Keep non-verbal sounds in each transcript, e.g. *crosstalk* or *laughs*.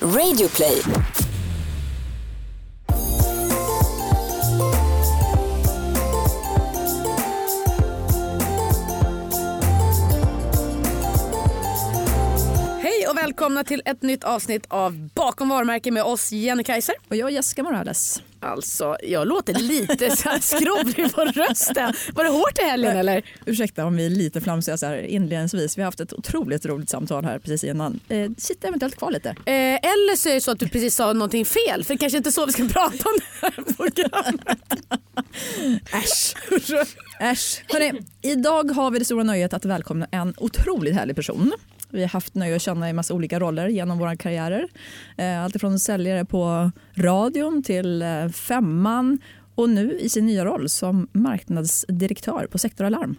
Radioplay. Välkomna till ett nytt avsnitt av Bakom varumärken med oss Jenny Kaiser. Och jag Jessica Morales. Alltså, jag låter lite så här skrovlig på rösten. Var det hårt i helgen eller? Ursäkta om vi är lite flamsiga så här inledningsvis. Vi har haft ett otroligt roligt samtal här precis innan. Eh, sitter eventuellt kvar lite. Eh, eller så är det så att du precis sa någonting fel. För det kanske inte är så vi ska prata om det här programmet. *laughs* Äsch. Äsch. Hörrni, idag har vi det stora nöjet att välkomna en otroligt härlig person. Vi har haft nöje att känna i massa olika roller genom våra karriärer. Eh, Alltifrån säljare på radion till eh, Femman och nu i sin nya roll som marknadsdirektör på Sektor Alarm.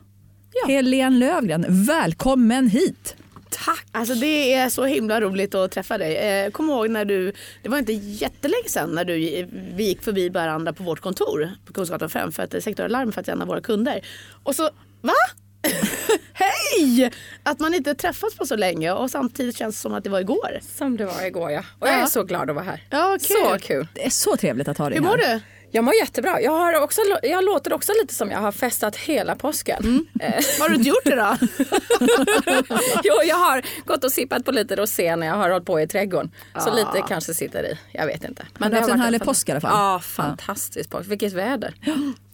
Helene Lövgren, välkommen hit! Tack! Alltså det är så himla roligt att träffa dig. Eh, kom ihåg när du, det var inte jättelänge sedan när du, vi gick förbi varandra på vårt kontor på Kungsgatan 5 för att Sektor Alarm för att en av våra kunder. Och så, va? *laughs* Hej! Att man inte träffats på så länge och samtidigt känns det som att det var igår. Som det var igår ja. Och jag är Ja. så glad att vara här. Ja, kul. Så kul. Det är så trevligt att ha dig Hur mår här. du? Jag mår jättebra. Jag, har också, jag låter också lite som jag har festat hela påsken. *laughs* Eh, Har du inte gjort det då? *laughs* jo, jag har gått och sippat på lite rosé när jag har hållit på i trädgården. Så lite kanske sitter i. Jag vet inte. Men du det har haft har en varit härlig påsk i alla fall. Ja, fantastiskt påsk. Vilket väder. *gasps*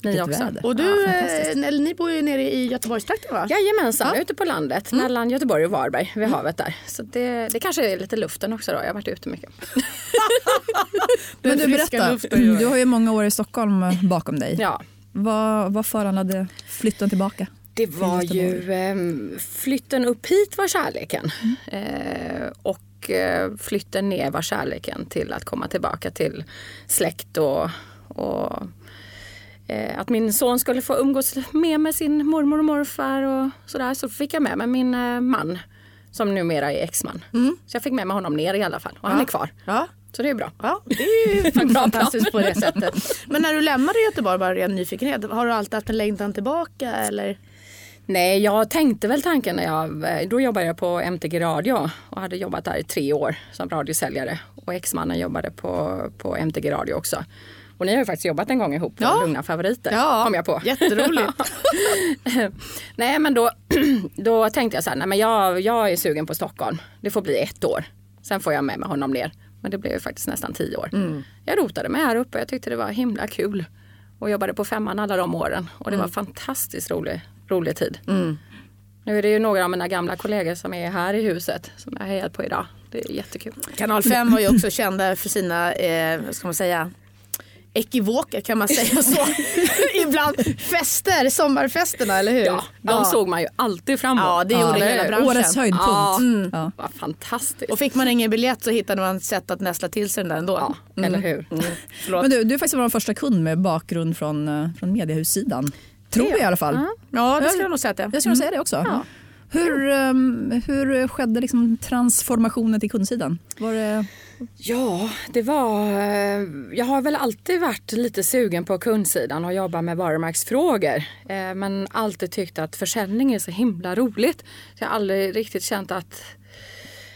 Ni Vilket också. väder. Och du, Ja, eh, ni bor ju nere i Göteborgstrakten va? Jajamensan, ute på landet mellan Göteborg och Varberg vid havet där. Så det, det kanske är lite luften också då. Jag har varit ute mycket. *laughs* Men du berätta, du har ju många år i Stockholm bakom dig. Ja. Vad, vad föranledde flytten tillbaka? Det var ju eh, flytten upp hit var kärleken. Eh, och eh, flytten ner var kärleken till att komma tillbaka till släkt och, och att min son skulle få umgås mer med sin mormor och morfar och sådär. Så fick jag med mig min eh, man som numera är exman. Så jag fick med mig honom ner i alla fall och han är kvar. Ja. Så det är bra. Ja, det är ju *laughs* fantastiskt på det sättet. Men när du lämnade Göteborg, bara ren nyfikenhet, har du alltid haft en längtan tillbaka eller? Nej, jag tänkte väl tanken när jag, då jobbade jag på MTG Radio och hade jobbat där i tre år som radiosäljare. Och exmannen jobbade på, på MTG Radio också. Och ni har ju faktiskt jobbat en gång ihop på Ja. Lugna favoriter, Ja, kom jag på. jätteroligt. *laughs* nej men då, *clears throat* då tänkte jag så här, nej men jag, jag är sugen på Stockholm. Det får bli ett år. Sen får jag med mig honom ner. Men det blev ju faktiskt nästan tio år. Jag rotade mig här uppe, jag tyckte det var himla kul. Och jobbade på femman alla de åren. Och det var fantastiskt rolig, rolig tid. Nu är det ju några av mina gamla kollegor som är här i huset som jag har hejat på idag. Det är jättekul. Kanal 5 var ju också kända för sina, eh, ska man säga, ekivoker kan man säga så. *laughs* Ibland fester, sommarfesterna eller hur? Ja, de såg man ju alltid fram emot. Ja, det gjorde eller hela branschen. Årets höjdpunkt. Ja, Mm. Ja. vad fantastiskt. Och fick man ingen biljett så hittade man ett sätt att nästla till sig den där ändå. ja, eller hur? Förlåt. Men du, du är faktiskt vår första kund med bakgrund från, eh, från mediehussidan. Tror jag i alla fall. Ja, det skulle jag nog säga att det. Jag skulle säga det också. Hur, ehm, hur skedde liksom transformationen till kundsidan? Var det, Ja, det var... Eh, jag har väl alltid varit lite sugen på kundsidan och jobba med varumärkesfrågor. Eh, men alltid tyckt att försäljning är så himla roligt. Så jag har aldrig riktigt känt att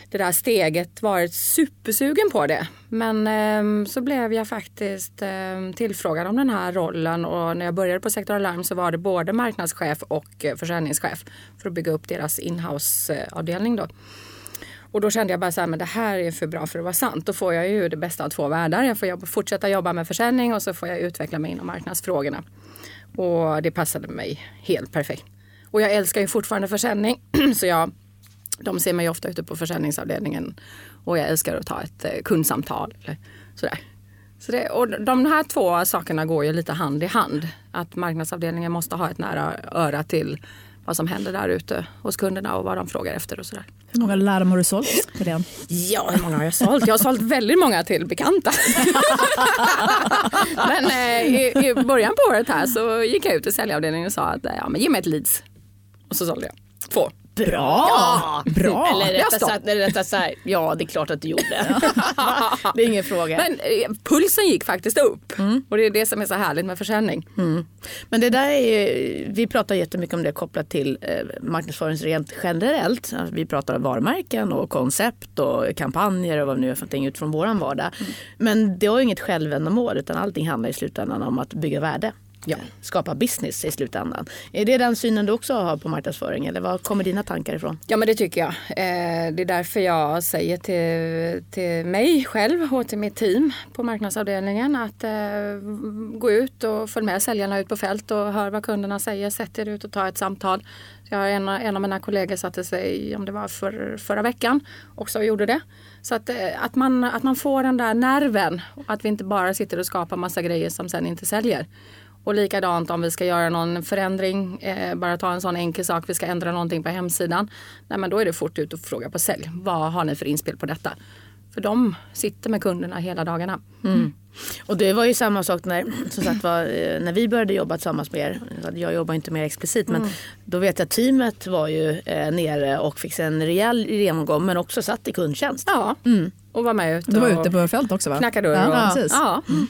det där steget varit supersugen på det. Men ehm, så blev jag faktiskt ehm, tillfrågad om den här rollen och när jag började på Sektor Alarm så var det både marknadschef och eh, försäljningschef för att bygga upp deras inhouse-avdelning då. Och då kände jag bara så här, men det här är för bra för att vara sant. Då får jag ju det bästa av två världar. Jag får jobba, fortsätta jobba med försäljning och så får jag utveckla mig inom marknadsfrågorna. Och det passade mig helt perfekt. Och jag älskar ju fortfarande försäljning. *clears throat* så jag, de ser mig ofta ute på försäljningsavdelningen. Och jag älskar att ta ett eh, kundsamtal. Eller sådär. Så det, och de här två sakerna går ju lite hand i hand. Att marknadsavdelningen måste ha ett nära öra till vad som händer där ute hos kunderna och vad de frågar efter och sådär. hur många larm har du sålt? Helene? Ja, hur många har jag sålt? Jag har sålt väldigt många till bekanta. *laughs* men eh, i, i början på året här så gick jag ut till säljavdelningen och sa att eh, ja, men ge mig ett leads. Och så sålde jag två. Bra! Ja, bra. Eller rättare sagt, sagt, ja det är klart att du gjorde. *laughs* det är ingen fråga. Men eh, pulsen gick faktiskt upp och det är det som är så härligt med försäljning. Men det där är ju, vi pratar jättemycket om det kopplat till eh, marknadsföring rent generellt. Alltså, vi pratar om varumärken och koncept och kampanjer och vad nu är för någonting utifrån våran vardag. Men det har ju inget självändamål utan allting handlar i slutändan om att bygga värde. Ja. Skapa business i slutändan. Är det den synen du också har på marknadsföring eller var kommer dina tankar ifrån? Ja men det tycker jag. Eh, det är därför jag säger till, till mig själv och till mitt team på marknadsavdelningen att eh, gå ut och följ med säljarna ut på fält och hör vad kunderna säger. Sätt er ut och ta ett samtal. Jag har en, en av mina kollegor satte sig, om det var för, förra veckan, också och gjorde det. Så att, eh, att, man, att man får den där nerven. Att vi inte bara sitter och skapar massa grejer som sen inte säljer. Och likadant om vi ska göra någon förändring, eh, bara ta en sån enkel sak, vi ska ändra någonting på hemsidan. Nej men då är det fort ut och fråga på sälj. Vad har ni för inspel på detta? För de sitter med kunderna hela dagarna. Och det var ju samma sak när, som sagt, var, eh, när vi började jobba tillsammans med er. Jag jobbar inte mer explicit men då vet jag att teamet var ju eh, nere och fick en rejäl genomgång men också satt i kundtjänst. Ja, och var med ut Du var ute på fält också va? knacka dörr. Ja, och, precis. ja. Nej,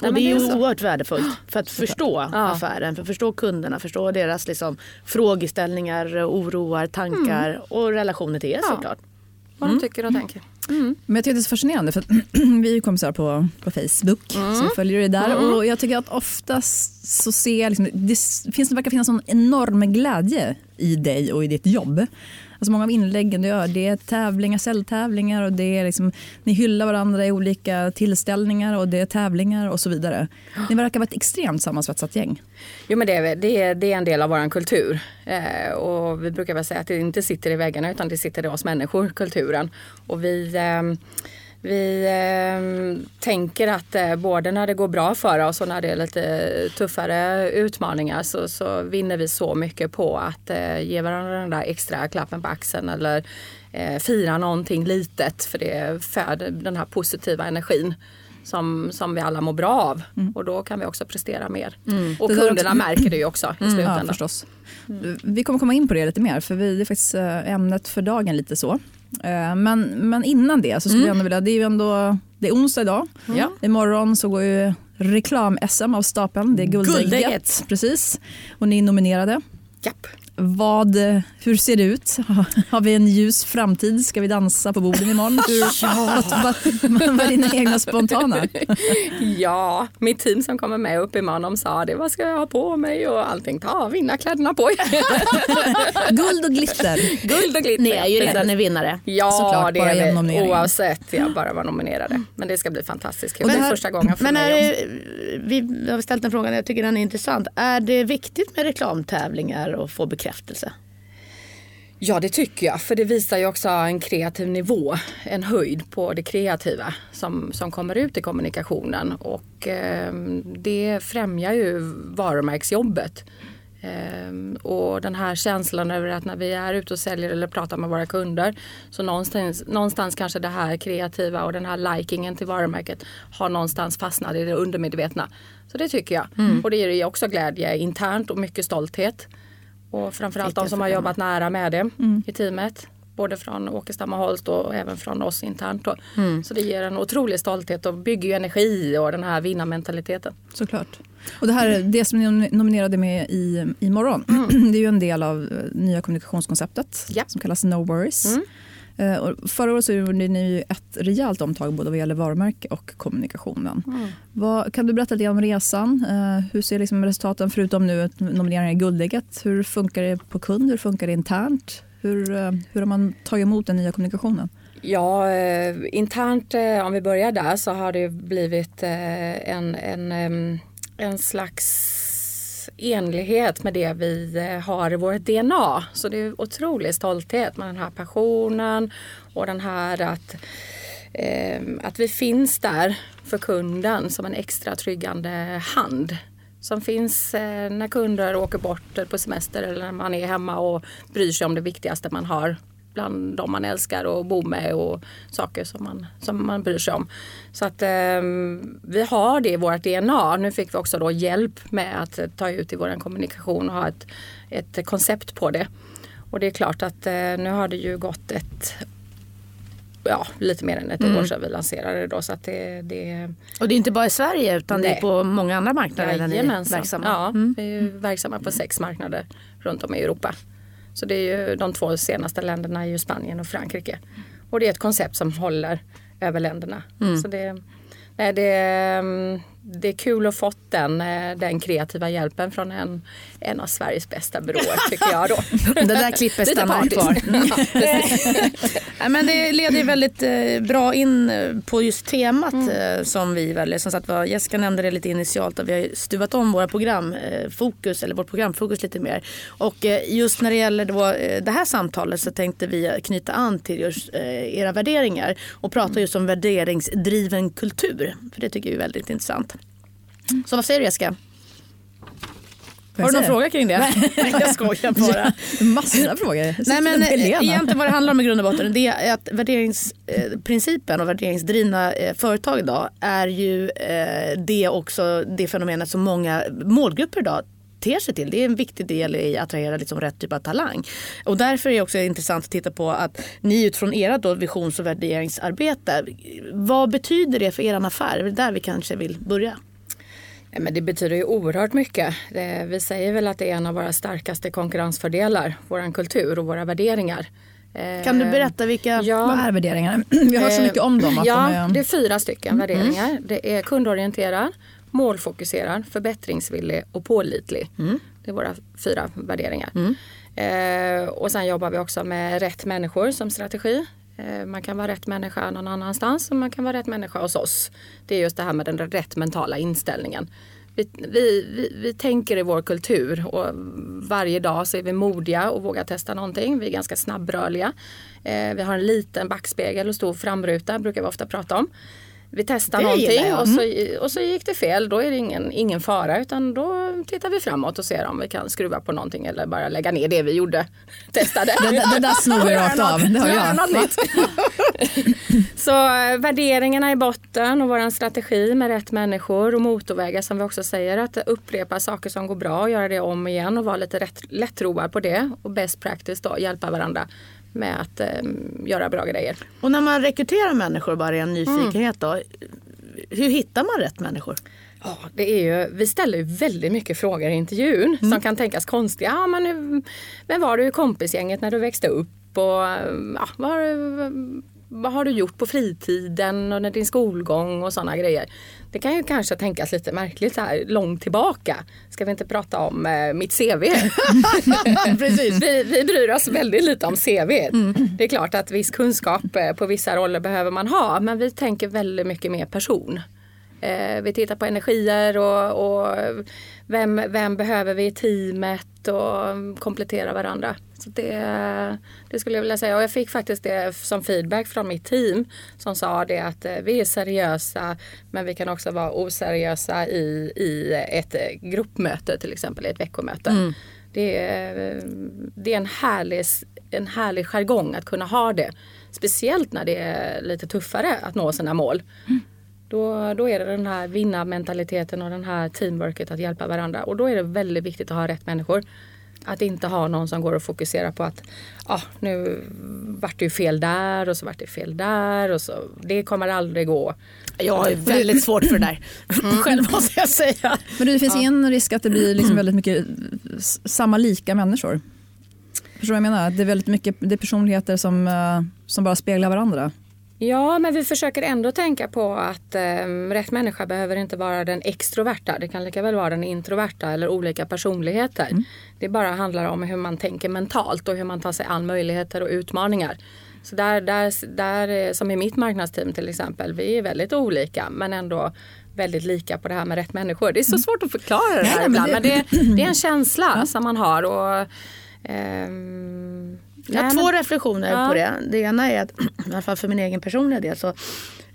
Och men det är är ju så. oerhört värdefullt *gasps* för att förstå affären, för att förstå kunderna, förstå deras liksom, frågeställningar, oroar, tankar och relationer till er Ja. såklart. Vad de tycker och tänker. Men jag tycker det är så fascinerande för att *clears throat* vi är ju kompisar på, på Facebook så jag följer det där och jag tycker att oftast så ser jag liksom, det finns, det verkar finnas en enorm glädje i dig och i ditt jobb. Alltså många av inläggen du gör det är tävlingar, säljtävlingar och det är liksom, ni hyllar varandra i olika tillställningar och det är tävlingar och så vidare. Ni verkar vara ett extremt sammansvetsat gäng. Jo men det är, det är, det är en del av vår kultur. Eh, och vi brukar väl säga att det inte sitter i väggarna utan det sitter i oss människor, kulturen. Och vi, eh, vi eh, tänker att eh, både när det går bra för oss och när det är lite tuffare utmaningar så, så vinner vi så mycket på att eh, ge varandra den där extra klappen på axeln eller eh, fira någonting litet för det föder den här positiva energin som, som vi alla mår bra av och då kan vi också prestera mer. Och Det där kunderna också- märker det ju också i slutändan. Ja, förstås. Vi kommer komma in på det lite mer, för vi, det är faktiskt eh, ämnet för dagen lite så. Eh, Men, men innan det så skulle jag ändå vilja, det är ju ändå, det är onsdag idag. Ja. Imorgon så går ju reklam-SM av stapeln, det är Guldägget. Guldägget. Precis. Och ni är nominerade. Japp. Vad, hur ser det ut? *laughs* Har vi en ljus framtid? Ska vi dansa på borden imorgon? *laughs* Vad, är dina egna spontana? *laughs* Ja, mitt team som kommer med upp imorgon de sa det, vad ska jag ha på mig och allting. Ta vinnarkläderna på er. Guld och glitter. Guld och glitter. Ni är ju redan en vinnare. Ja, Såklart, det är vi. Oavsett jag bara var nominerade. Men det ska bli fantastiskt kul. Och Det är här- första gången för Men mig. är vi har ställt den frågan, jag tycker den är intressant. Är det viktigt med reklamtävlingar och få bekräftelse? Ja, det tycker jag. För det visar ju också en kreativ nivå, en höjd på det kreativa som, som kommer ut i kommunikationen. Och eh, det främjar ju varumärksjobbet. Eh, och den här känslan över att när vi är ute och säljer eller pratar med våra kunder så någonstans, någonstans kanske det här kreativa och den här likingen till varumärket har någonstans fastnat i det undermedvetna. Så det tycker jag. Och det ger ju också glädje internt och mycket stolthet. Och framförallt de som har jobbat nära med det i teamet. Både från Åkestam och Holst och även från oss internt. Då. Så det ger en otrolig stolthet och bygger energi och den här vinnarmentaliteten. Såklart. Och det, här, det som ni nominerade med i, imorgon, *clears throat* det är ju en del av eh, nya kommunikationskonceptet Ja. som kallas No Worries. Eh, och förra året så gjorde ni ett rejält omtag både vad gäller varumärke och kommunikationen. Vad, kan du berätta lite om resan? Eh, hur ser liksom resultaten, förutom nu att nomineringen i Guldägget, hur funkar det på kund? Hur funkar det internt? Hur, eh, hur har man tagit emot den nya kommunikationen? Ja, eh, internt eh, om vi börjar där så har det blivit eh, en, en, em, en slags enlighet med det vi eh, har i vårt DNA. Så det är otrolig stolthet med den här passionen och den här att, eh, att vi finns där för kunden som en extra tryggande hand. Som finns eh, när kunder åker bort på semester eller när man är hemma och bryr sig om det viktigaste man har bland de man älskar och bor med och saker som man, som man bryr sig om. Så att eh, vi har det i vårt DNA. Nu fick vi också då hjälp med att ta ut i vår kommunikation och ha ett, ett koncept på det. Och det är klart att eh, nu har det ju gått ett ja, lite mer än ett Mm. år sedan vi lanserade det då. Så att det, det Och det är inte bara i Sverige utan det är Nej. på många andra marknader där ni är Jajamensan. verksamma. Ja, Mm. vi är verksamma på sex marknader runt om i Europa. Så det är ju de två senaste länderna är ju Spanien och Frankrike. Och det är ett koncept som håller över länderna. Mm. Så det, nej, det, mm, det är kul att fått den, eh, den kreativa hjälpen från en, en av Sveriges bästa byråer tycker jag då. *laughs* Det där klippet stannar kvar. *laughs* Ja. *laughs* Ja, men det leder väldigt eh, bra in eh, på just temat Mm. som vi väljer. Som sagt Jessica nämnde det lite initialt att vi har stuvat om våra programfokus eller vårt programfokus lite mer. Och just när det gäller då, det här samtalet så tänkte vi knyta an till just era värderingar och prata just om värderingsdriven kultur. För det tycker vi är väldigt intressant. Så vad säger du Jessica? Har du någon fråga kring det? Nej, *laughs* jag skojar *laughs* bara. Massa frågor. Nej men eh, egentligen vad det handlar om i grund och botten *laughs* det är att värderingsprincipen och värderingsdrivna eh, företag idag är ju eh, det också det fenomenet som många målgrupper idag ter sig till. Det är en viktig del i att attrahera liksom rätt typ av talang. Och därför är det också intressant att titta på att ni utifrån era då visions och värderingsarbete, vad betyder det för er affär? Det är där vi kanske vill börja. Men det betyder ju oerhört mycket. Vi säger väl att det är en av våra starkaste konkurrensfördelar, vår kultur och våra värderingar. Kan du Eh, berätta vilka? Ja, Vad är värderingar? *clears throat* Vi har så mycket om dem. Ja, de är... det är fyra stycken värderingar. Det är kundorienterad, målfokuserad, förbättringsvillig och pålitlig. Det är våra fyra värderingar. Eh, och sen jobbar vi också med rätt människor som strategi. Eh, man kan vara rätt människa någon annanstans och man kan vara rätt människa hos oss. Det är just det här med den rätt mentala inställningen. Vi, vi, vi, vi tänker i vår kultur och varje dag så är vi modiga och vågar testa någonting. Vi är ganska snabbrörliga. Eh, vi har en liten backspegel och stor framruta brukar vi ofta prata om. Vi testar Det någonting och så, och så gick det fel. Då är det ingen, ingen fara utan då tittar vi framåt och ser om vi kan skruva på någonting eller bara lägga ner det vi gjorde. *laughs* Testade. Det, det, det där snor vi rakt av. Det har jag. *laughs* Så eh, värderingarna i botten och vår strategi med rätt människor och motorvägar som vi också säger att upprepa saker som går bra och göra det om igen och vara lite rätt, lättroad på det och best practice då hjälpa varandra med att eh, göra bra grejer. Och när man rekryterar människor bara i en nyfikenhet då, hur hittar man rätt människor? Ja, det är ju, vi ställer ju väldigt mycket frågor i intervjun som kan tänkas konstiga. Ja, men vem var du i kompisgänget när du växte upp? Och, ja, du, vad har du gjort på fritiden och när din skolgång och sådana grejer. Det kan ju kanske tänkas lite märkligt så här långt tillbaka. Ska vi inte prata om eh, mitt CV? *laughs* Precis. Vi, vi bryr oss väldigt lite om CV. Det är klart att viss kunskap eh, på vissa roller behöver man ha men vi tänker väldigt mycket mer person. Eh, vi tittar på energier och, och vem, vem behöver vi i teamet och komplettera varandra. Så det, det skulle jag vilja säga. Och jag fick faktiskt det som feedback från mitt team som sa det att eh, vi är seriösa men vi kan också vara oseriösa i, i ett gruppmöte till exempel, ett veckomöte. Det, är, det är en härlig, en härlig jargong att kunna ha det. Speciellt när det är lite tuffare att nå sina mål. Då, då är det den här vinnarmentaliteten och den här teamworket att hjälpa varandra. Och då är det väldigt viktigt att ha rätt människor. Att inte ha någon som går och fokuserar på att ah, nu vart det ju fel där och så vart det fel där och så. Det kommer aldrig gå. Jag har väldigt svårt för det där. *laughs* Själv måste jag säga. Men det finns ingen risk att det blir liksom väldigt mycket samma lika människor? Förstår du vad jag menar? Det är väldigt mycket det är personligheter som, eh, som bara speglar varandra. Ja, men vi försöker ändå tänka på att eh, rätt människa behöver inte vara den extroverta. Det kan lika väl vara den introverta eller olika personligheter. Det bara handlar om hur man tänker mentalt och hur man tar sig an möjligheter och utmaningar. Så där, där, där, eh, som i mitt marknadsteam till exempel, vi är väldigt olika men ändå väldigt lika på det här med rätt människor. Det är så svårt att förklara det här ibland det- men det, det är en känsla som man har. Och, ehm, Jag har två reflektioner Ja. på det. Det ena är att, *clears throat* i alla fall för min egen personliga del, så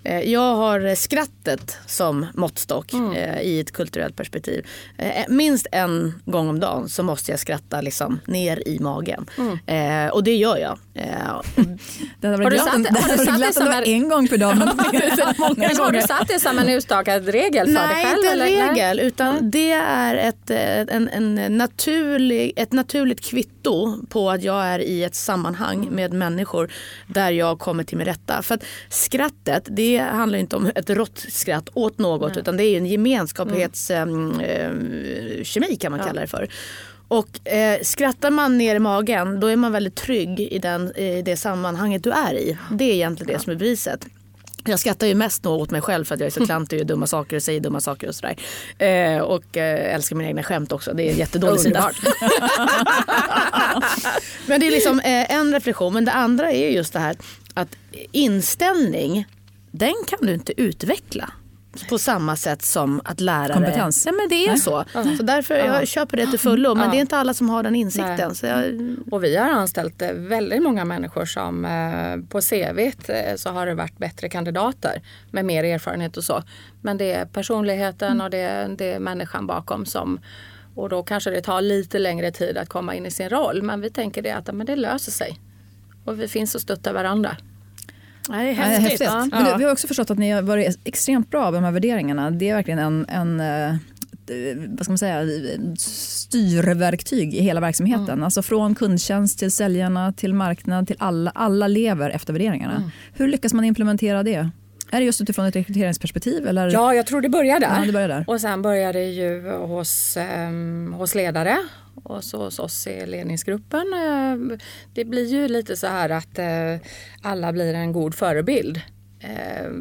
jag har skrattet som måttstock eh, i ett kulturellt perspektiv. Eh, minst en gång om dagen så måste jag skratta liksom ner i magen. Eh, och det gör jag. Eh, *laughs* Har varit du glatt satt- om- det har du satt som en- en gång per dag. men många har du satt det som en utstakad regel för dig Nej, själv? inte en eller? Nej. regel utan det är ett, eh, en, en naturlig, ett naturligt kvitto på att jag är i ett sammanhang med människor där jag kommer till min rätta. För att skrattet det handlar inte om ett rått skratt åt något utan det är en gemenskapskemi kan man kalla det för. Och eh, skrattar man ner i magen då är man väldigt trygg i, den, i det sammanhanget du är i. Det är egentligen det som är beviset. Jag skrattar ju mest nog åt mig själv för att jag är så *laughs* klantig och gör dumma saker och säger dumma saker och sådär. Eh, och eh, älskar mina egna skämt också. Det är en jättedålig sida. *laughs* Men det är liksom eh, en reflektion. Men det andra är just det här att inställning, den kan du inte utveckla. På samma sätt som att lärare... Kompetens. Ja, men det är så. Så därför jag köper det till fullo. Men Ja. det är inte alla som har den insikten. Så jag, Och vi har anställt eh, väldigt många människor som eh, på CV så har det varit bättre kandidater med mer erfarenhet och så. Men det är personligheten och det är, det är människan bakom som och då kanske det tar lite längre tid att komma in i sin roll. Men vi tänker det att men det löser sig. Och vi finns och stöttar varandra. Nej, det är häftigt. häftigt. Ja. Men du, vi har också förstått att ni har varit extremt bra på de här värderingarna. Det är verkligen en, en eh, vad ska man säga, styrverktyg i hela verksamheten. Alltså från kundtjänst till säljarna till marknad till alla. Alla lever efter värderingarna. Hur lyckas man implementera det? Är det just utifrån ett rekryteringsperspektiv? Eller? Ja, jag tror det börjar där. Ja, det börjar där. Och sen börjar det ju hos, ehm, hos ledare och så hos oss i ledningsgruppen. Eh, det blir ju lite så här att eh, alla blir en god förebild. Eh,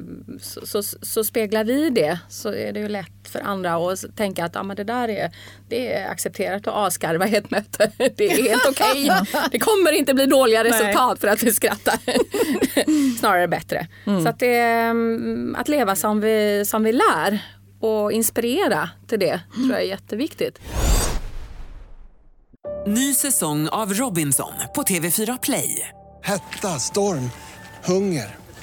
så, så, så speglar vi det så är det ju lätt för andra att tänka att ja, men det där är, det är accepterat att asgarva i ett möte. *laughs* Det är helt okej. *laughs* Det kommer inte bli dåliga resultat för att vi skrattar. *laughs* Snarare bättre. Så att, det, mm, att leva som vi, som vi lär och inspirera till det tror jag är jätteviktigt. Ny säsong av Robinson på TV4 Play. Hetta, storm, hunger.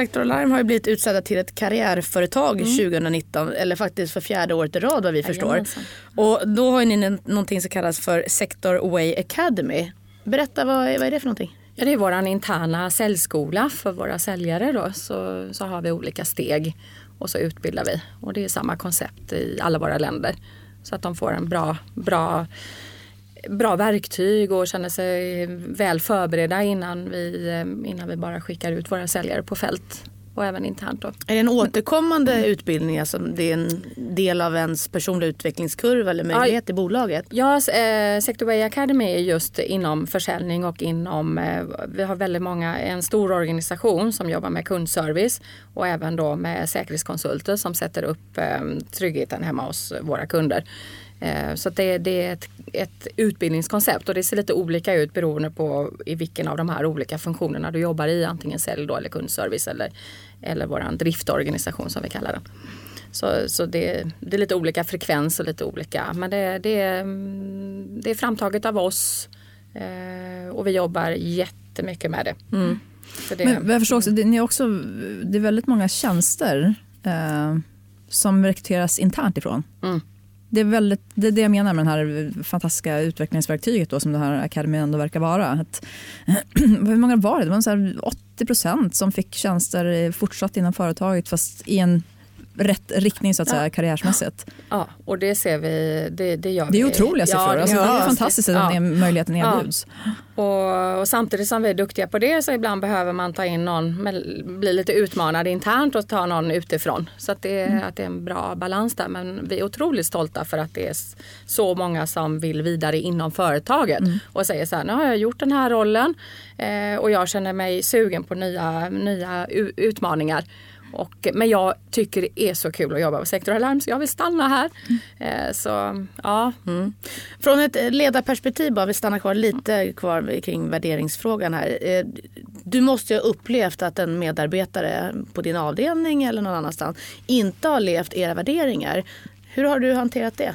Sektor Alarm har ju blivit utsedda till ett karriärföretag Mm. 2019 eller faktiskt för fjärde året i rad vad vi förstår. Och då har ni någonting som kallas för Sector Way Academy. Berätta vad, är- vad är det för någonting? Ja, det är vår interna säljskola för våra säljare. Då. Så, så har vi olika steg och så utbildar vi. Och det är samma koncept i alla våra länder. Så att de får en bra, bra, bra verktyg och känner sig väl förberedda innan vi, eh, innan vi bara skickar ut våra säljare på fält. Och även internt. Då. Är det en återkommande utbildning? Alltså det är en del av ens personliga utvecklingskurva eller möjlighet i bolaget? Ja, eh, Sectorway Academy är just inom försäljning och inom, eh, vi har väldigt många, en stor organisation som jobbar med kundservice och även då med säkerhetskonsulter som sätter upp eh, tryggheten hemma hos våra kunder. Eh, så det, det är ett, ett utbildningskoncept och det ser lite olika ut beroende på i vilken av de här olika funktionerna du jobbar i, antingen sälj då, eller kundservice eller, eller våran driftorganisation som vi kallar den. Så, så det, det är lite olika frekvens och lite olika. Men det, det, är, mm, det är framtaget av oss eh, och vi jobbar jättemycket med det. Så det Men jag förstår också, det, ni är också, det är väldigt många tjänster eh, som rekryteras internt ifrån. Mm. Det är, väldigt, det är det jag menar med det här fantastiska utvecklingsverktyget då, som den här akademin ändå verkar vara. Att, *clears throat* hur många var det? Det var så här 80 procent som fick tjänster fortsatt inom företaget fast i en rätt riktning så att säga karriärsmässigt. Ja, och det ser vi, det, det gör. Det är otroliga siffror. Ja, alltså, det är fantastiskt att den möjligheten erbjuds. Och, och samtidigt som vi är duktiga på det så ibland behöver man ta in någon, bli lite utmanad internt och ta någon utifrån. Så att det, Mm. att det är en bra balans där. Men vi är otroligt stolta för att det är så många som vill vidare inom företaget Mm. och säger så här, nu har jag gjort den här rollen eh, och jag känner mig sugen på nya, nya utmaningar. Och, men jag tycker det är så kul att jobba på Sektor Alarm så jag vill stanna här. Eh, så ja, Från ett ledarperspektiv, bara vi stannar kvar lite kvar kring värderingsfrågan här. Eh, Du måste ju ha upplevt att en medarbetare på din avdelning eller någon annanstans inte har levt era värderingar. Hur har du hanterat det?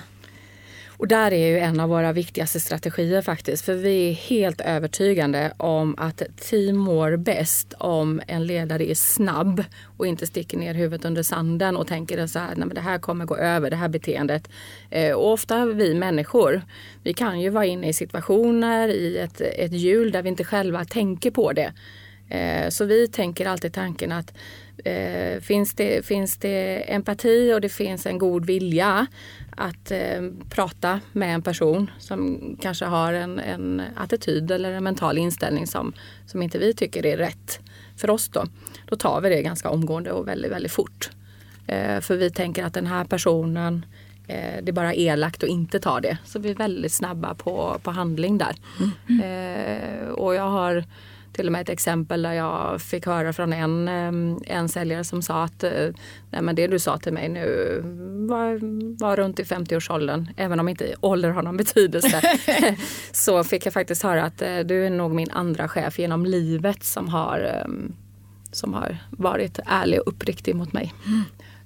Och där är ju en av våra viktigaste strategier faktiskt. För vi är helt övertygande om att team mår bäst om en ledare är snabb och inte sticker ner huvudet under sanden och tänker så här, nej men det här kommer gå över, det här beteendet. Eh, och ofta vi människor, vi kan ju vara inne i situationer i ett, ett hjul där vi inte själva tänker på det. Eh, Så vi tänker alltid tanken att eh, finns, det, finns det empati och det finns en god vilja att eh, prata med en person som kanske har en, en attityd eller en mental inställning som, som inte vi tycker är rätt för oss då. Då tar vi det ganska omgående och väldigt, väldigt fort. Eh, för vi tänker att den här personen eh, det är bara elakt att inte ta det. Så vi är väldigt snabba på, på handling där. Eh, och jag har till och med ett exempel där jag fick höra från en, en säljare som sa att eh, Nej, men det du sa till mig nu var, var runt i 50-årsåldern. Även om inte ålder har någon betydelse. *laughs* så fick jag faktiskt höra att eh, du är nog min andra chef genom livet som har, som har varit ärlig och uppriktig mot mig.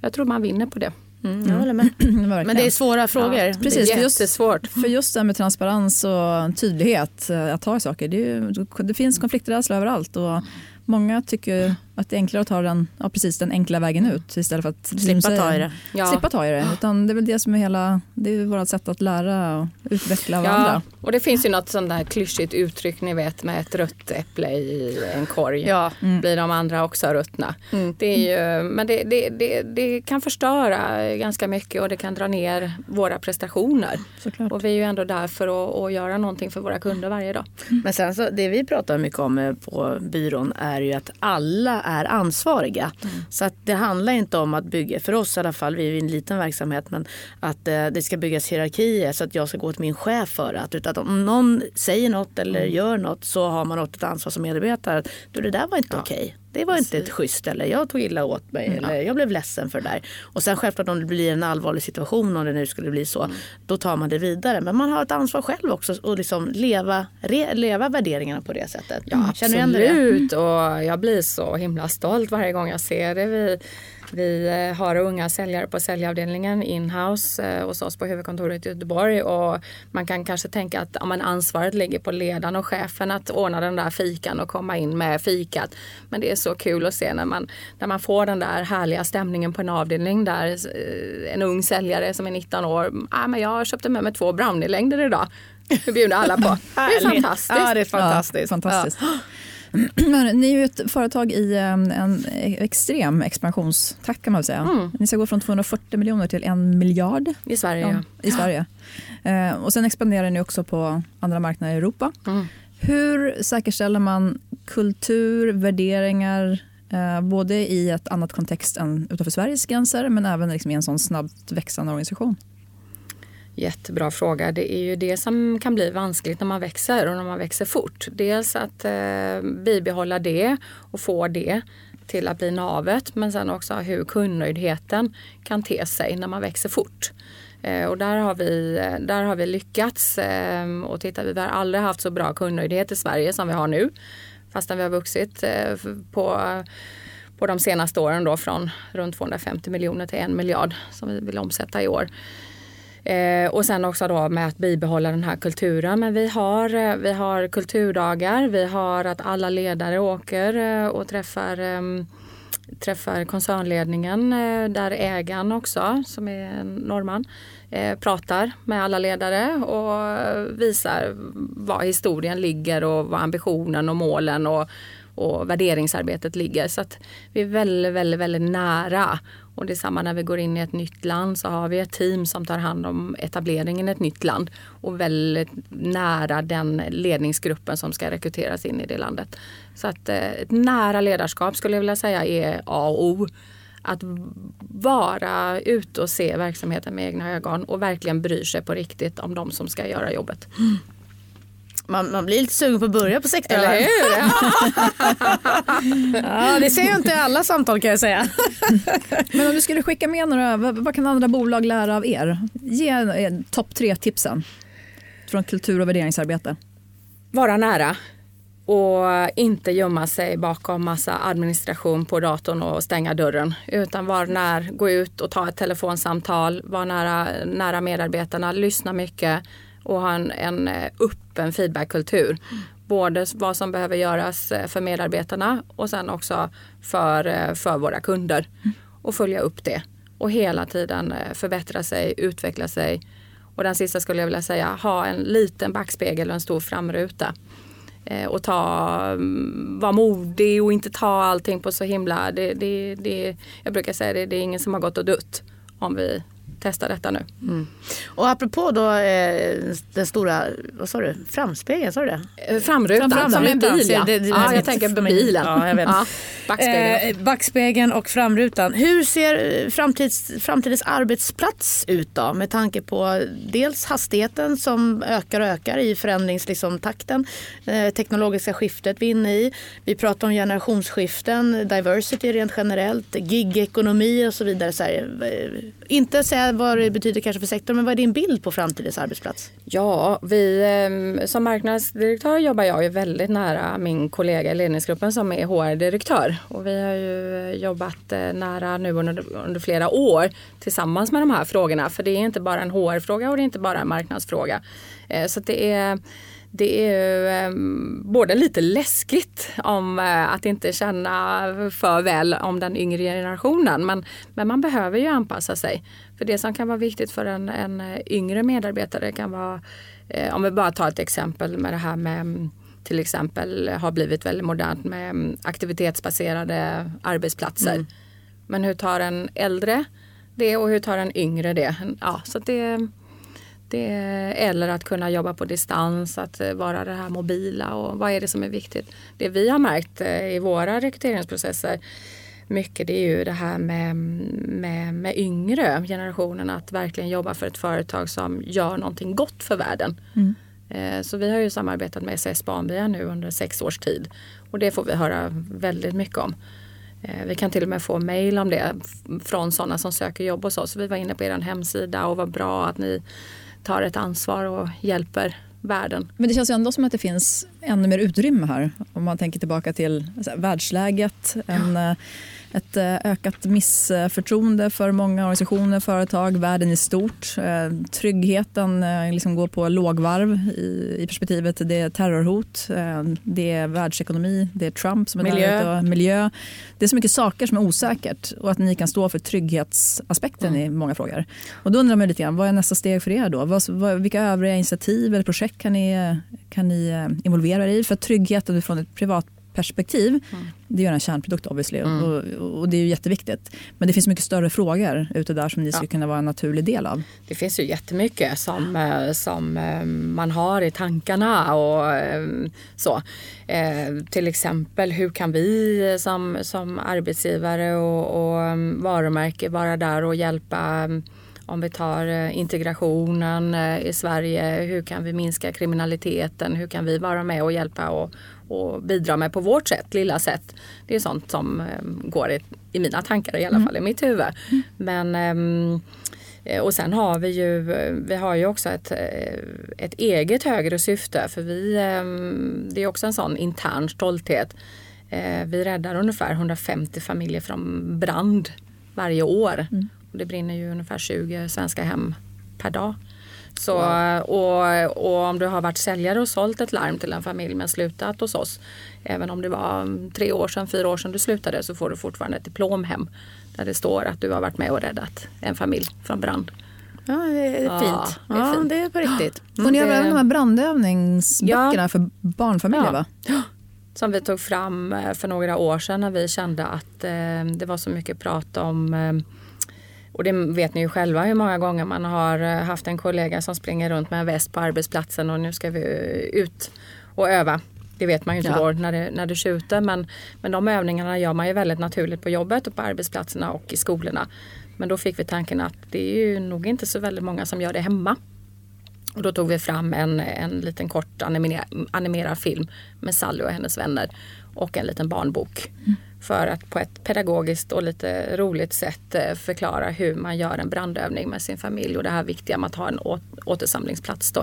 Jag tror man vinner på det. Jag håller med. *clears throat* Men det är svåra frågor. Ja, Precis, det för är just-. För just det här med transparens och tydlighet, eh, att ta i saker, det, är det finns konflikträdsla överallt. Och många tycker att det är enklare att ta den, ja, precis, den enkla vägen ut istället för att Slippa säger, ta i det. Ja. Slippa ta i det. Utan det är väl det som är hela, det är vårt sätt att lära och utveckla varandra. Ja, och det finns ju något sånt där klyschigt uttryck ni vet med ett rött äpple i en korg. Ja. Blir de andra också ruttna. Det är ju, men det, det, det, det kan förstöra ganska mycket och det kan dra ner våra prestationer. Såklart. Och vi är ju ändå där för att, att göra någonting för våra kunder varje dag. Men sen så, det vi pratar mycket om eh, på byrån är ju att alla är ansvariga. Så att det handlar inte om att bygga, för oss i alla fall, vi är ju en liten verksamhet, men att eh, det ska byggas hierarkier så att jag ska gå till min chef för att. Att om någon säger något eller gör något så har man något ett ansvar som medarbetare. Du, det där var inte okej. Det var inte ett schysst eller jag tog illa åt mig eller jag blev ledsen för det där. Och sen självklart om det blir en allvarlig situation om det nu skulle bli så. Då tar man det vidare. Men man har ett ansvar själv också att liksom leva, re, leva värderingarna på det sättet. Ja, absolut. Och jag blir så himla stolt varje gång jag ser det. Vi, vi eh, har unga säljare på säljavdelningen inhouse eh, hos oss på huvudkontoret i Göteborg. Och man kan kanske tänka att ja, men ansvaret ligger på ledaren och chefen att ordna den där fikan och komma in med fikat. Men det är så kul att se när man, när man får den där härliga stämningen på en avdelning där eh, en ung säljare som är 19 år, ah, men jag köpte med mig två brownie-längder idag. Det bjuder alla på. *laughs* Det är fantastiskt. Ja, det är fantastiskt. Ja, fantastiskt. *clears throat* Men ni är ju ett företag i en extrem expansionstakt kan man väl säga. Mm. Ni ska gå från 240 miljoner till en miljard I Sverige, ja. ja, i Sverige. Eh, och sen expanderar ni också på andra marknader i Europa. Mm. Hur säkerställer man kultur, värderingar eh, både i ett annat kontext än utanför Sveriges gränser men även liksom i en sån snabbt växande organisation? Jättebra fråga. Det är ju det som kan bli vanskligt när man växer och när man växer fort. Dels att eh, bibehålla det och få det till att bli navet men sen också hur kundnöjdheten kan te sig när man växer fort. Eh, och där har vi, eh, där har vi lyckats. Eh, och titta, vi har aldrig haft så bra kundnöjdhet i Sverige som vi har nu. Fastän vi har vuxit eh, på på de senaste åren då från runt 250 miljoner till en miljard som vi vill omsätta i år. Eh, och sen också då med att bibehålla den här kulturen. Men vi har, eh, vi har kulturdagar, vi har att alla ledare åker eh, och träffar, eh, träffar koncernledningen eh, där ägaren också, som är en norrman, eh, pratar med alla ledare och visar var historien ligger och vad ambitionen och målen och och värderingsarbetet ligger. Så att vi är väldigt, väldigt, väldigt nära. Och det är samma när vi går in i ett nytt land så har vi ett team som tar hand om etableringen i ett nytt land och väldigt nära den ledningsgruppen som ska rekryteras in i det landet. Så att eh, ett nära ledarskap skulle jag vilja säga är A och O att vara ute och se verksamheten med egna ögon och verkligen bry sig på riktigt om de som ska göra jobbet. Mm. Man, man blir lite sugen på att börja på sektor. Eller hur? *laughs* Ja, det ser jag inte alla samtal kan jag säga. Men om du skulle skicka med några, vad, vad kan andra bolag lära av er? Ge eh, topp tre tipsen från kultur och värderingsarbete. Vara nära och inte gömma sig bakom massa administration på datorn och stänga dörren. Utan vara när, gå ut och ta ett telefonsamtal, vara nära, nära medarbetarna, lyssna mycket och ha en, en eh, öppen feedbackkultur. Både vad som behöver göras eh, för medarbetarna och sen också för, eh, för våra kunder. Och följa upp det. Och hela tiden förbättra sig, utveckla sig. Och den sista skulle jag vilja säga, ha en liten backspegel och en stor framruta och ta, mm, vara modig och inte ta allting på så himla, det, det, det, jag brukar säga det, det är ingen som har gått och dött om vi testa detta nu. Mm. Och apropå då eh, den stora, vad sa du, framspegeln, sa du det? Eh, framrutan, Fram, som en bil ja. Det, det, ja jag tänker på bilen. Ja, jag vet. Ja, backspegeln. Eh, backspegeln och framrutan. Hur ser framtids, framtidens arbetsplats ut då? Med tanke på dels hastigheten som ökar och ökar i förändringstakten. Liksom, eh, teknologiska skiftet vi är inne i. Vi pratar om generationsskiften, diversity rent generellt, gigekonomi och så vidare. Så här, eh, inte säga Eh, vad det betyder kanske för sektorn, men vad är din bild på framtidens arbetsplats? Ja, vi, ehm, som marknadsdirektör jobbar jag ju väldigt nära min kollega i ledningsgruppen som är HR-direktör. Och vi har ju eh, jobbat eh, nära nu under, under flera år tillsammans med de här frågorna. För det är inte bara en HR-fråga och det är inte bara en marknadsfråga. Så det är det är eh, både lite läskigt om eh, att inte känna för väl om den yngre generationen. Men, men man behöver ju anpassa sig. För det som kan vara viktigt för en, en yngre medarbetare kan vara, eh, om vi bara tar ett exempel med det här med till exempel har blivit väldigt modernt med aktivitetsbaserade arbetsplatser. Mm. Men hur tar en äldre det och hur tar en yngre det? Ja, så det det, eller att kunna jobba på distans, att eh, vara det här mobila och vad är det som är viktigt. Det vi har märkt eh, i våra rekryteringsprocesser mycket det är ju det här med, med, med yngre generationen att verkligen jobba för ett företag som gör någonting gott för världen. Mm. Eh, så vi har ju samarbetat med SS Barnbya nu under sex års tid och det får vi höra väldigt mycket om. Vi kan till och med få mail om det från sådana som söker jobb hos oss. Vi var inne på er hemsida och vad bra att ni tar ett ansvar och hjälper världen. Men det känns ju ändå som att det finns ännu mer utrymme här om man tänker tillbaka till här, världsläget. En, ja. Eh, ett eh, ökat missförtroende för många organisationer, företag, världen i stort. Eh, tryggheten liksom går på lågvarv i, i perspektivet det är terrorhot, det är världsekonomi, det är Trump som är miljö. Och miljö. Det är så mycket saker som är osäkert och att ni kan stå för trygghetsaspekten mm. i många frågor. Och då undrar man lite grann, vad är nästa steg för er då? Vilka övriga initiativ eller projekt kan ni, kan ni involvera er i? För tryggheten från ett privat perspektiv. Mm. Det är en kärnprodukt obviously mm. och, och, det är ju jätteviktigt. Men det finns mycket större frågor ute där som ni ja. skulle kunna vara en naturlig del av. Det finns ju jättemycket som, eh, som eh, man har i tankarna och eh, så. till exempel hur kan vi som, som arbetsgivare och, och varumärke vara där och hjälpa om vi tar integrationen i Sverige, hur kan vi minska kriminaliteten, hur kan vi vara med och hjälpa och, och bidra med på vårt sätt, lilla sätt. Det är sånt som eh, går i, i mina tankar i alla mm. fall i mitt huvud. Mm. Men ehm, eh, och sen har vi ju, vi har ju också ett, eh, ett eget högre syfte för vi, ehm, det är också en sån intern stolthet. Vi räddar ungefär 150 familjer från brand varje år. Mm. Det brinner ju ungefär 20 svenska hem per dag. Så, wow. och, och, om du har varit säljare och sålt ett larm till en familj men slutat hos oss. Även om det var tre år sedan, fyra år sedan du slutade så får du fortfarande ett diplom hem. Där det står att du har varit med och räddat en familj från brand. Ja, det är ja, fint. Det är, ja, det är på riktigt. Mm. Får ni även de här brandövningsböckerna ja. för barnfamiljer? Va? Ja. som vi tog fram eh, för några år sedan när vi kände att eh, det var så mycket prat om eh, och det vet ni ju själva hur många gånger man har eh, haft en kollega som springer runt med en väst på arbetsplatsen och nu ska vi ut och öva. Det vet man ju inte Ja. går när det, när det tjuter men, men de övningarna gör man ju väldigt naturligt på jobbet och på arbetsplatserna och i skolorna. Men då fick vi tanken att det är ju nog inte så väldigt många som gör det hemma. Och då tog vi fram en, en liten kort animer, animerad film med Sally och hennes vänner och en liten barnbok. För att på ett pedagogiskt och lite roligt sätt eh, förklara hur man gör en brandövning med sin familj och det här viktiga med att ha en återsamlingsplats. Då.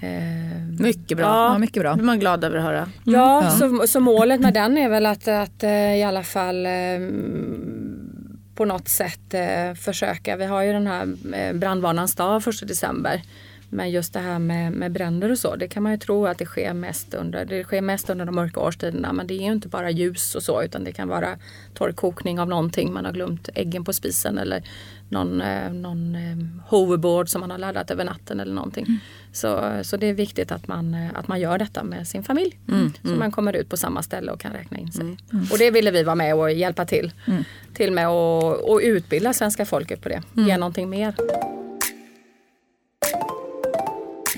Eh, Mycket bra. Ja, mycket bra. Det blir man glad över att höra. Ja, Så, så målet med den är väl att, att eh, i alla fall på något sätt försöka. Vi har ju den här brandvarnans dag 1 december. Men just det här med, med bränder och så, det kan man ju tro att det sker mest under, det sker mest under de mörka årstiderna. Men det är ju inte bara ljus och så utan det kan vara torrkokning av någonting. Man har glömt äggen på spisen eller någon, eh, någon eh, hoverboard som man har laddat över natten eller någonting. Så, så det är viktigt att man, eh, att man gör detta med sin familj. Så man kommer ut på samma ställe och kan räkna in sig. Och det ville vi vara med och hjälpa till. Till med att och utbilda svenska folket på det. Ge någonting mer.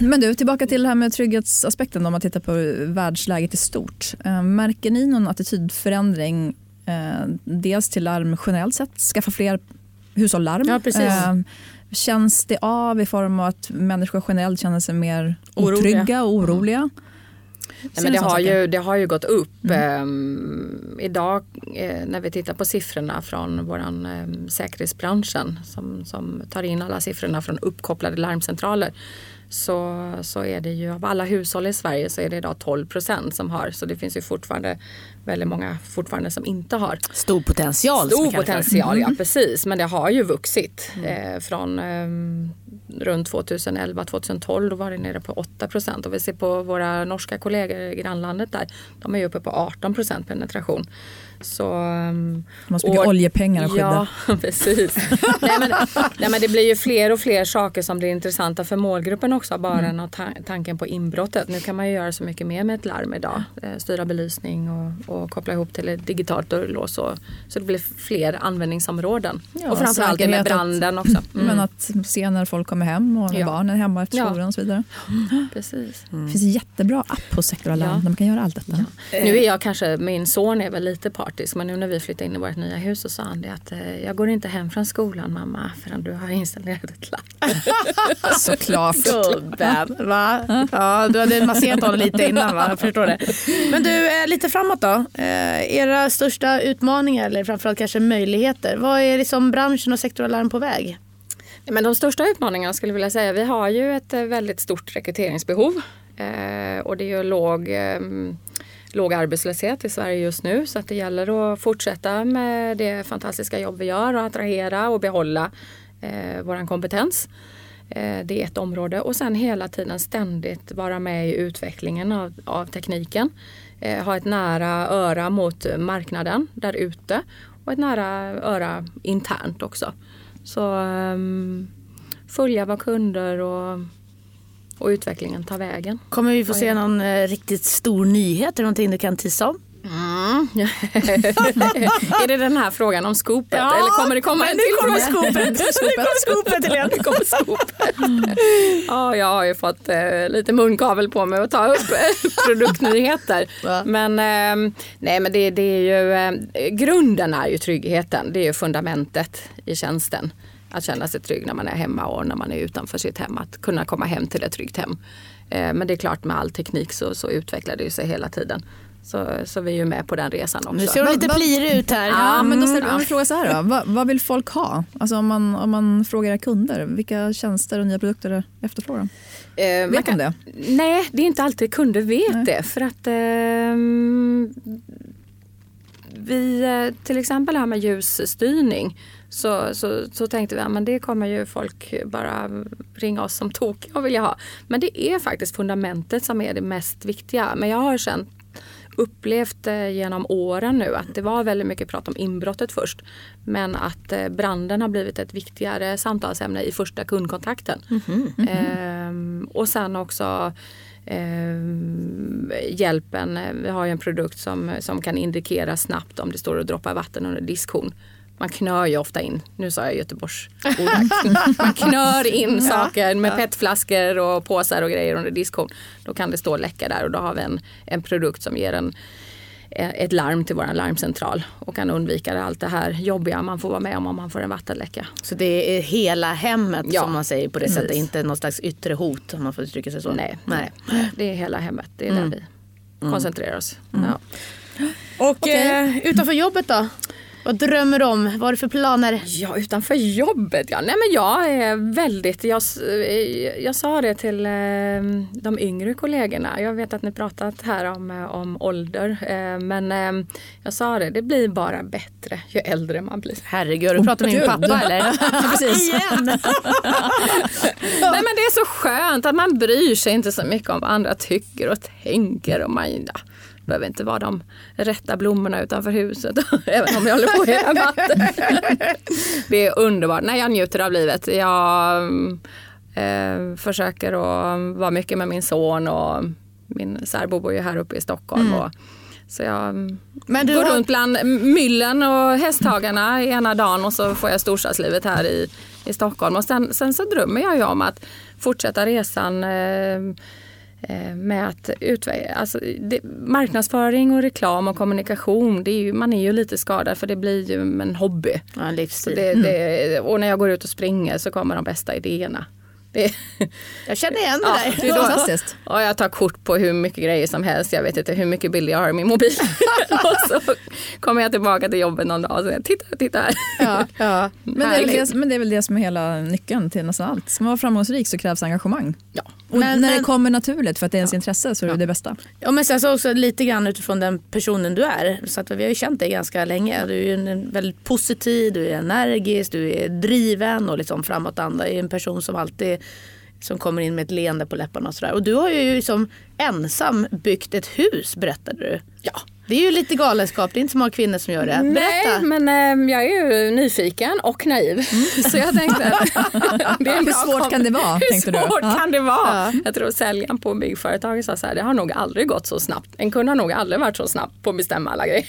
Men du, tillbaka till det här med trygghetsaspekten då, om man tittar på världsläget i stort. Eh, Märker ni någon attitydförändring eh, dels till larm generellt sett, skaffa fler hushåll larm? Ja, precis. Eh, Känns det av i form av att människor generellt känner sig mer Oroliga. otrygga och oroliga? Nej, men det, har ju, det har ju gått upp. Ehm, idag eh, när vi tittar på siffrorna från våran eh, säkerhetsbranschen som, som tar in alla siffrorna från uppkopplade larmcentraler så, så är det ju av alla hushåll i Sverige så är det idag 12 procent som har. Så det finns ju fortfarande väldigt många fortfarande som inte har. Stor potential. Stor potential, ja precis. Men det har ju vuxit. Eh, från eh, runt 2011-2012 då var det nere på 8 procent. Och vi ser på våra norska kollegor i grannlandet där. De är ju uppe på 18 procent penetration. Så, ehm, har så mycket och- oljepengar att skydda. Ja, *laughs* precis. nej, men, nej, men det blir ju fler och fler saker som blir intressanta för målgruppen också. Bara Mm. ta- tanken på inbrottet. Nu kan man ju göra så mycket mer med ett larm idag. Eh, styra belysning och, och koppla ihop till ett digitalt dörrlås. Och, så det blir fler användningsområden. Ja, och framförallt det med att- branden också. *clears throat* Mm, Men att se när folk kommer hem och när Ja. barnen är hemma efter Ja. skolan och så vidare. precis. Det finns en jättebra app hos Sektor Alarm Ja. där man kan göra allt detta. Nu är jag kanske, min son är väl lite partisk men nu när vi flyttade in i vårt nya hus så sa han det att eh, jag går inte hem från skolan mamma förrän du har installerat ett larm. *laughs* Såklart. Gubben, va? Ja, du hade masserat honom lite innan va? Jag förstår det. Men du, eh, lite framåt då. Eh, era största utmaningar eller framförallt kanske möjligheter. Vad är liksom branschen och Sektor Alarm på väg? Men de största utmaningarna skulle jag vilja säga, vi har ju ett väldigt stort rekryteringsbehov eh, och det är ju låg, eh, låg arbetslöshet i Sverige just nu så att det gäller att fortsätta med det fantastiska jobb vi gör och attrahera och behålla eh, våran kompetens. Eh, det är ett område och sen hela tiden ständigt vara med i utvecklingen av, av tekniken. Eh, ha ett nära öra mot marknaden där ute och ett nära öra internt också. Så um, följa vad kunder och, och utvecklingen tar vägen. Kommer vi få se någon eh, riktigt stor nyhet? Det någonting du kan tissa om? Mm. *laughs* är det den här frågan om skopet? Eller kommer det komma en till fråga? skopet. Nu kommer skopet. Nu kommer skopet. ja, jag har ju fått eh, lite munkavel på mig att ta upp eh, produktnyheter. Men, eh, nej, men det, det är ju, eh, grunden är ju tryggheten. Det är ju fundamentet i tjänsten. Att känna sig trygg när man är hemma och när man är utanför sitt hem. Att kunna komma hem till ett tryggt hem. Eh, men det är klart med all teknik så, så utvecklar det ju sig hela tiden. Så, så vi är ju med på den resan också. Nu ser hon lite plirig ut här. Ja, men då ställer Mm. jag en fråga så här då. Vad, vad vill folk ha? Alltså om, man, om man frågar era kunder, vilka tjänster och nya produkter efterfrågar de? Eh, Vet de kan- det? Nej, det är inte alltid kunder vet Nej. det. För att ehm, vi, eh, till exempel det här med ljusstyrning. Så, så, så tänkte vi att men det kommer ju folk bara ringa oss som tokiga och vilja ha. Men det är faktiskt fundamentet som är det mest viktiga. Men jag har känt upplevt eh, genom åren nu att det var väldigt mycket prat om inbrottet först. Men att eh, branden har blivit ett viktigare samtalsämne i första kundkontakten. Ehm, och sen också eh, hjälpen. Vi har ju en produkt som, som kan indikera snabbt om det står och droppar vatten under diskhon. Man knör ju ofta in, nu sa jag Göteborgs Man knör in saker med petflaskor och påsar och grejer under diskhon. Då kan det stå läcka där och då har vi en, en produkt som ger en ett larm till vår larmcentral och kan undvika allt det här jobbiga man får vara med om om man får en vattenläcka. Så det är hela hemmet Ja, som man säger på det precis. sättet, inte någon slags yttre hot om man får uttrycka sig så. Nej, Nej. nej. det är hela hemmet. Det är där vi koncentrerar oss. Ja. Och eh, utanför jobbet då? Vad drömmer du om? Vad har du för planer? Ja, utanför jobbet. Ja. Nej, men jag är väldigt... Jag, eh, jag sa det till eh, de yngre kollegorna. Jag vet att ni pratat här om, eh, om ålder. Men jag sa det, det blir bara bättre ju äldre man blir. Herregud, du pratat med min pappa eller? *laughs* Precis. Igen! *laughs* Nej, men det är så skönt att man bryr sig inte så mycket om vad andra tycker och tänker. Och man ja, behöver inte vara de rätta blommorna utanför huset. *laughs* Även om jag håller på hela natten. *laughs* Det är underbart. Nej, jag njuter av livet. Jag eh, försöker att vara mycket med min son och min särbo bor ju här uppe i Stockholm. Och, så jag går har- runt bland myllen och hästhagarna ena dagen och så får jag storstadslivet här i, i Stockholm. Och sen, sen så drömmer jag ju om att fortsätta resan eh, med att utveckla, alltså, det, marknadsföring och reklam och kommunikation, det är ju, man är ju lite skadad för det blir ju en hobby. Ja, en livsstil. det, det, och när jag går ut och springer så kommer de bästa idéerna. Det, Jag känner igen det Ja, där. det är Fantastiskt. och jag tar kort på hur mycket grejer som helst. Jag vet inte hur mycket bilder jag har i min mobil. *laughs* och så kommer jag tillbaka till jobbet någon dag och säger titta, titta här. Ja, ja. *laughs* Men det, är det, men det är väl det som är hela nyckeln till nästan allt. Ska man vara framgångsrik så krävs engagemang. Ja. Och Men- när det men- kommer naturligt för att det är ens intresse så är det det bästa. Ja, men sen så också lite grann utifrån den personen du är. Så att vi har ju känt dig ganska länge. Du är ju en- en väldigt positiv, du är energisk, du är driven och liksom framåtanda. Du är en person som alltid som kommer in med ett leende på läpparna och sådär. Och du har ju som ensam byggt ett hus berättade du. Ja. Det är ju lite galenskap, det är inte så många kvinnor som gör det. Berätta. Nej, men eh, jag är ju nyfiken och naiv. Så jag tänkte, *laughs* det är Hur svårt kom- kan det vara, Hur du? svårt Ja. kan det vara? Jag tror säljaren på byggföretaget sa så här, det har nog aldrig gått så snabbt. En kund har nog aldrig varit så snabb på att bestämma alla grejer.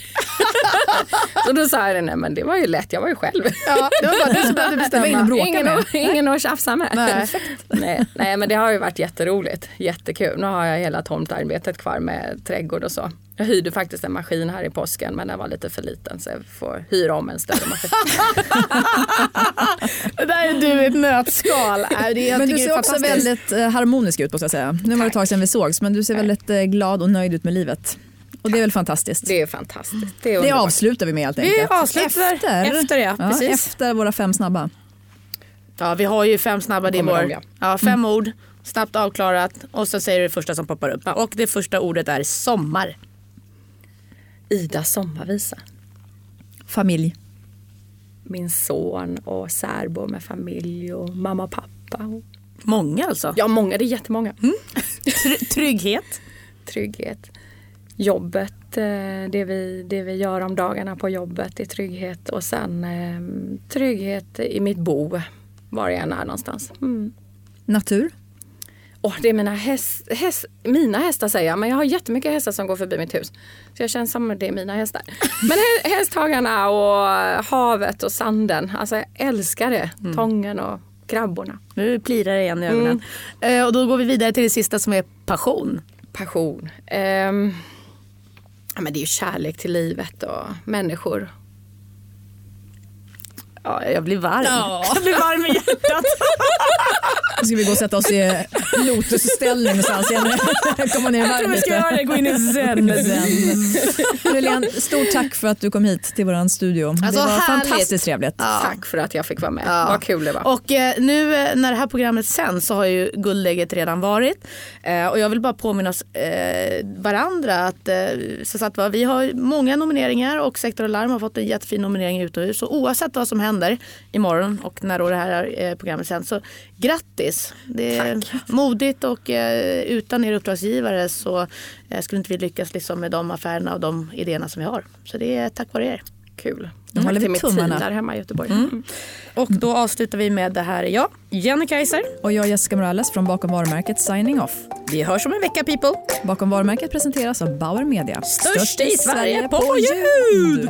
*laughs* så då sa jag, nej men det var ju lätt, jag var ju själv. Ja, det var bara du som behövde *laughs* var ingen att bestämma. bråka ingen, med. ingen att tjafsa med. Nej. nej, nej men det har ju varit jätteroligt. Jättekul. Nu har jag hela tomtarbetet kvar med trädgård och så. Jag hyrde faktiskt en maskin här i påsken men den var lite för liten så jag får hyra om en större maskin. *laughs* Det där är du i ett nötskal. *laughs* Det, jag Men du ser också väldigt eh, harmonisk ut måste jag säga. Nu var det ett tag sedan vi sågs men du ser väldigt eh, glad och nöjd ut med livet. Och det är väl fantastiskt. Det är fantastiskt. Det är Det avslutar vi med helt Vi enkelt. avslutar efter, ja, precis. efter våra fem snabba. Ja, vi har ju fem snabba, det är ja. Ja, fem ord, snabbt avklarat och så säger du det första som poppar upp. Och det första ordet är sommar. Ida sommarvisa. Familj. Min son och särbo med familj och mamma och pappa. Och... Många alltså. Ja, många. Det är jättemånga. Tr- trygghet. Trygghet. Jobbet, eh, det vi, det vi gör om dagarna på jobbet är trygghet. Och sen eh, trygghet i mitt bo, var jag än är någonstans. Mm. Natur. Åh, det är mina, häst, häst, mina hästar säger jag, men jag har jättemycket hästar som går förbi mitt hus. Så jag känner som att det är mina hästar. Men hä- hästhagarna och havet och sanden, alltså jag älskar det. Tången och krabborna. Nu plirar det igen i ögonen. Eh, och då går vi vidare till det sista som är passion. Passion. Ja, men det är ju kärlek till livet och människor. Ja, jag blir varm. *laughs* Jag blir varm i hjärtat. *laughs* Nu ska vi gå och sätta oss i lotusställning någonstans. *laughs* Komma ner i varv lite. det, gå in i zen. Zen. Julian, stort tack för att du kom hit till vår studio. det Alltså, var härligt. fantastiskt trevligt. Tack för att jag fick vara med. Ja. Vad kul det var. Och eh, nu eh, när det här programmet sänds så har ju guldläget redan varit. Eh, och jag vill bara påminna oss eh, varandra att eh, så att, va, vi har många nomineringar och Sektor Alarm har fått en jättefin nominering utomhus. Så oavsett vad som händer imorgon och när då det här eh, programmet sänds så grattis. Det är modigt och eh, utan er uppdragsgivare så eh, skulle inte vi lyckas liksom med de affärerna och de idéerna som vi har. Så det är tack vare er. kul. Nu håller vi tummarna. där hemma i Göteborg. Och då avslutar vi med det här är jag, Jenny Kaiser. Och jag är Jessica Morales från bakom varumärket Signing Off. Vi hörs om en vecka people. Bakom varumärket presenteras av Bauer Media. Störst i Sverige på ljud!